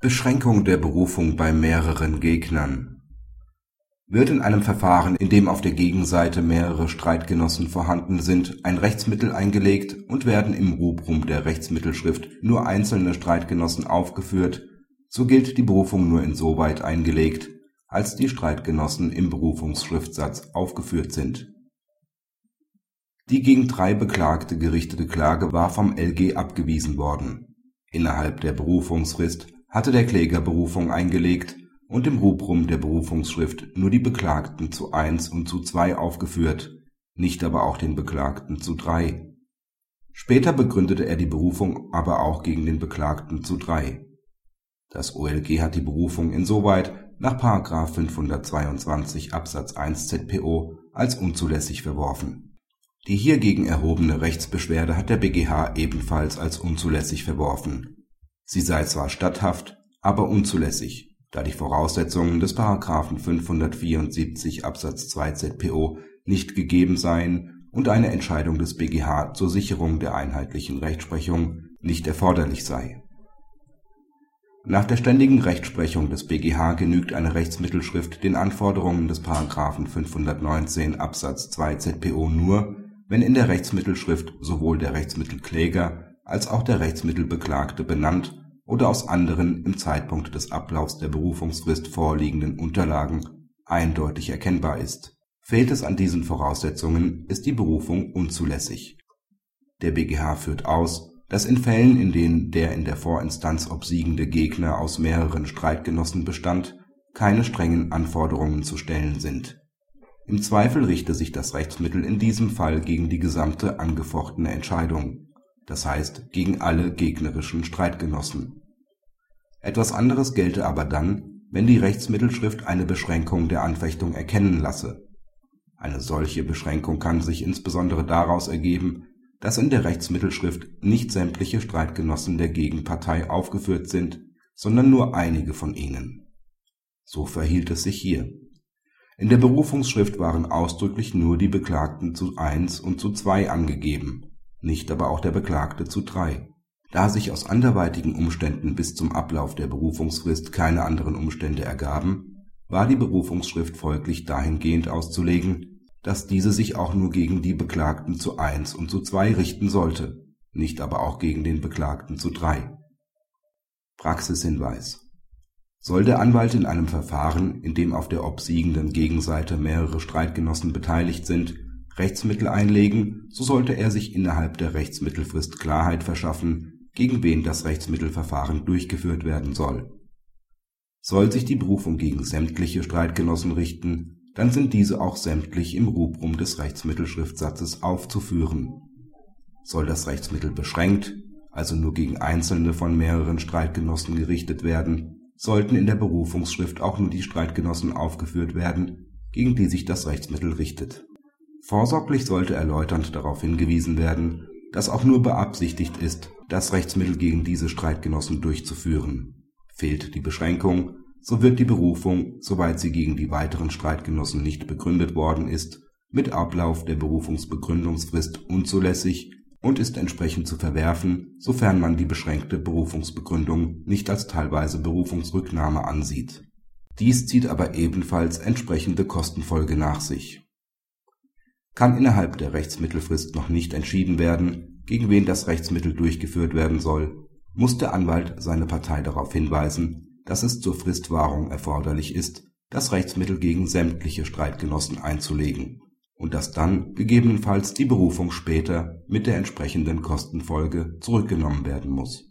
Beschränkung der Berufung bei mehreren Gegnern Wird in einem Verfahren, in dem auf der Gegenseite mehrere Streitgenossen vorhanden sind, ein Rechtsmittel eingelegt und werden im Rubrum der Rechtsmittelschrift nur einzelne Streitgenossen aufgeführt, so gilt die Berufung nur insoweit eingelegt, als die Streitgenossen im Berufungsschriftsatz aufgeführt sind. Die gegen drei Beklagte gerichtete Klage war vom LG abgewiesen worden. Innerhalb der Berufungsfrist hatte der Kläger Berufung eingelegt und im Rubrum der Berufungsschrift nur die Beklagten zu eins und zu zwei aufgeführt, nicht aber auch den Beklagten zu drei. Später begründete er die Berufung aber auch gegen den Beklagten zu drei. Das OLG hat die Berufung insoweit nach § 522 Absatz 1 ZPO als unzulässig verworfen. Die hiergegen erhobene Rechtsbeschwerde hat der BGH ebenfalls als unzulässig verworfen Sie sei zwar statthaft, aber unzulässig, da die Voraussetzungen des § 574 Absatz 2 ZPO nicht gegeben seien und eine Entscheidung des BGH zur Sicherung der einheitlichen Rechtsprechung nicht erforderlich sei. Nach der ständigen Rechtsprechung des BGH genügt eine Rechtsmittelschrift den Anforderungen des § 519 Absatz 2 ZPO nur, wenn in der Rechtsmittelschrift sowohl der Rechtsmittelkläger als auch der Rechtsmittelbeklagte benannt oder aus anderen im Zeitpunkt des Ablaufs der Berufungsfrist vorliegenden Unterlagen eindeutig erkennbar ist. Fehlt es an diesen Voraussetzungen, ist die Berufung unzulässig. Der BGH führt aus, dass in Fällen, in denen der in der Vorinstanz obsiegende Gegner aus mehreren Streitgenossen bestand, keine strengen Anforderungen zu stellen sind. Im Zweifel richte sich das Rechtsmittel in diesem Fall gegen die gesamte angefochtene Entscheidung das heißt gegen alle gegnerischen Streitgenossen. Etwas anderes gelte aber dann, wenn die Rechtsmittelschrift eine Beschränkung der Anfechtung erkennen lasse. Eine solche Beschränkung kann sich insbesondere daraus ergeben, dass in der Rechtsmittelschrift nicht sämtliche Streitgenossen der Gegenpartei aufgeführt sind, sondern nur einige von ihnen. So verhielt es sich hier. In der Berufungsschrift waren ausdrücklich nur die Beklagten zu eins und zu zwei angegeben nicht aber auch der Beklagte zu drei. Da sich aus anderweitigen Umständen bis zum Ablauf der Berufungsfrist keine anderen Umstände ergaben, war die Berufungsschrift folglich dahingehend auszulegen, dass diese sich auch nur gegen die Beklagten zu eins und zu zwei richten sollte, nicht aber auch gegen den Beklagten zu drei. Praxishinweis Soll der Anwalt in einem Verfahren, in dem auf der obsiegenden Gegenseite mehrere Streitgenossen beteiligt sind Rechtsmittel einlegen, so sollte er sich innerhalb der Rechtsmittelfrist Klarheit verschaffen, gegen wen das Rechtsmittelverfahren durchgeführt werden soll. Soll sich die Berufung gegen sämtliche Streitgenossen richten, dann sind diese auch sämtlich im Rubrum des Rechtsmittelschriftsatzes aufzuführen. Soll das Rechtsmittel beschränkt, also nur gegen einzelne von mehreren Streitgenossen gerichtet werden, sollten in der Berufungsschrift auch nur die Streitgenossen aufgeführt werden, gegen die sich das Rechtsmittel richtet Vorsorglich sollte erläuternd darauf hingewiesen werden, dass auch nur beabsichtigt ist, das Rechtsmittel gegen diese Streitgenossen durchzuführen. Fehlt die Beschränkung, so wird die Berufung, soweit sie gegen die weiteren Streitgenossen nicht begründet worden ist, mit Ablauf der Berufungsbegründungsfrist unzulässig und ist entsprechend zu verwerfen, sofern man die beschränkte Berufungsbegründung nicht als teilweise Berufungsrücknahme ansieht. Dies zieht aber ebenfalls entsprechende Kostenfolge nach sich kann innerhalb der Rechtsmittelfrist noch nicht entschieden werden, gegen wen das Rechtsmittel durchgeführt werden soll, muss der Anwalt seine Partei darauf hinweisen, dass es zur Fristwahrung erforderlich ist, das Rechtsmittel gegen sämtliche Streitgenossen einzulegen und dass dann gegebenenfalls die Berufung später mit der entsprechenden Kostenfolge zurückgenommen werden muss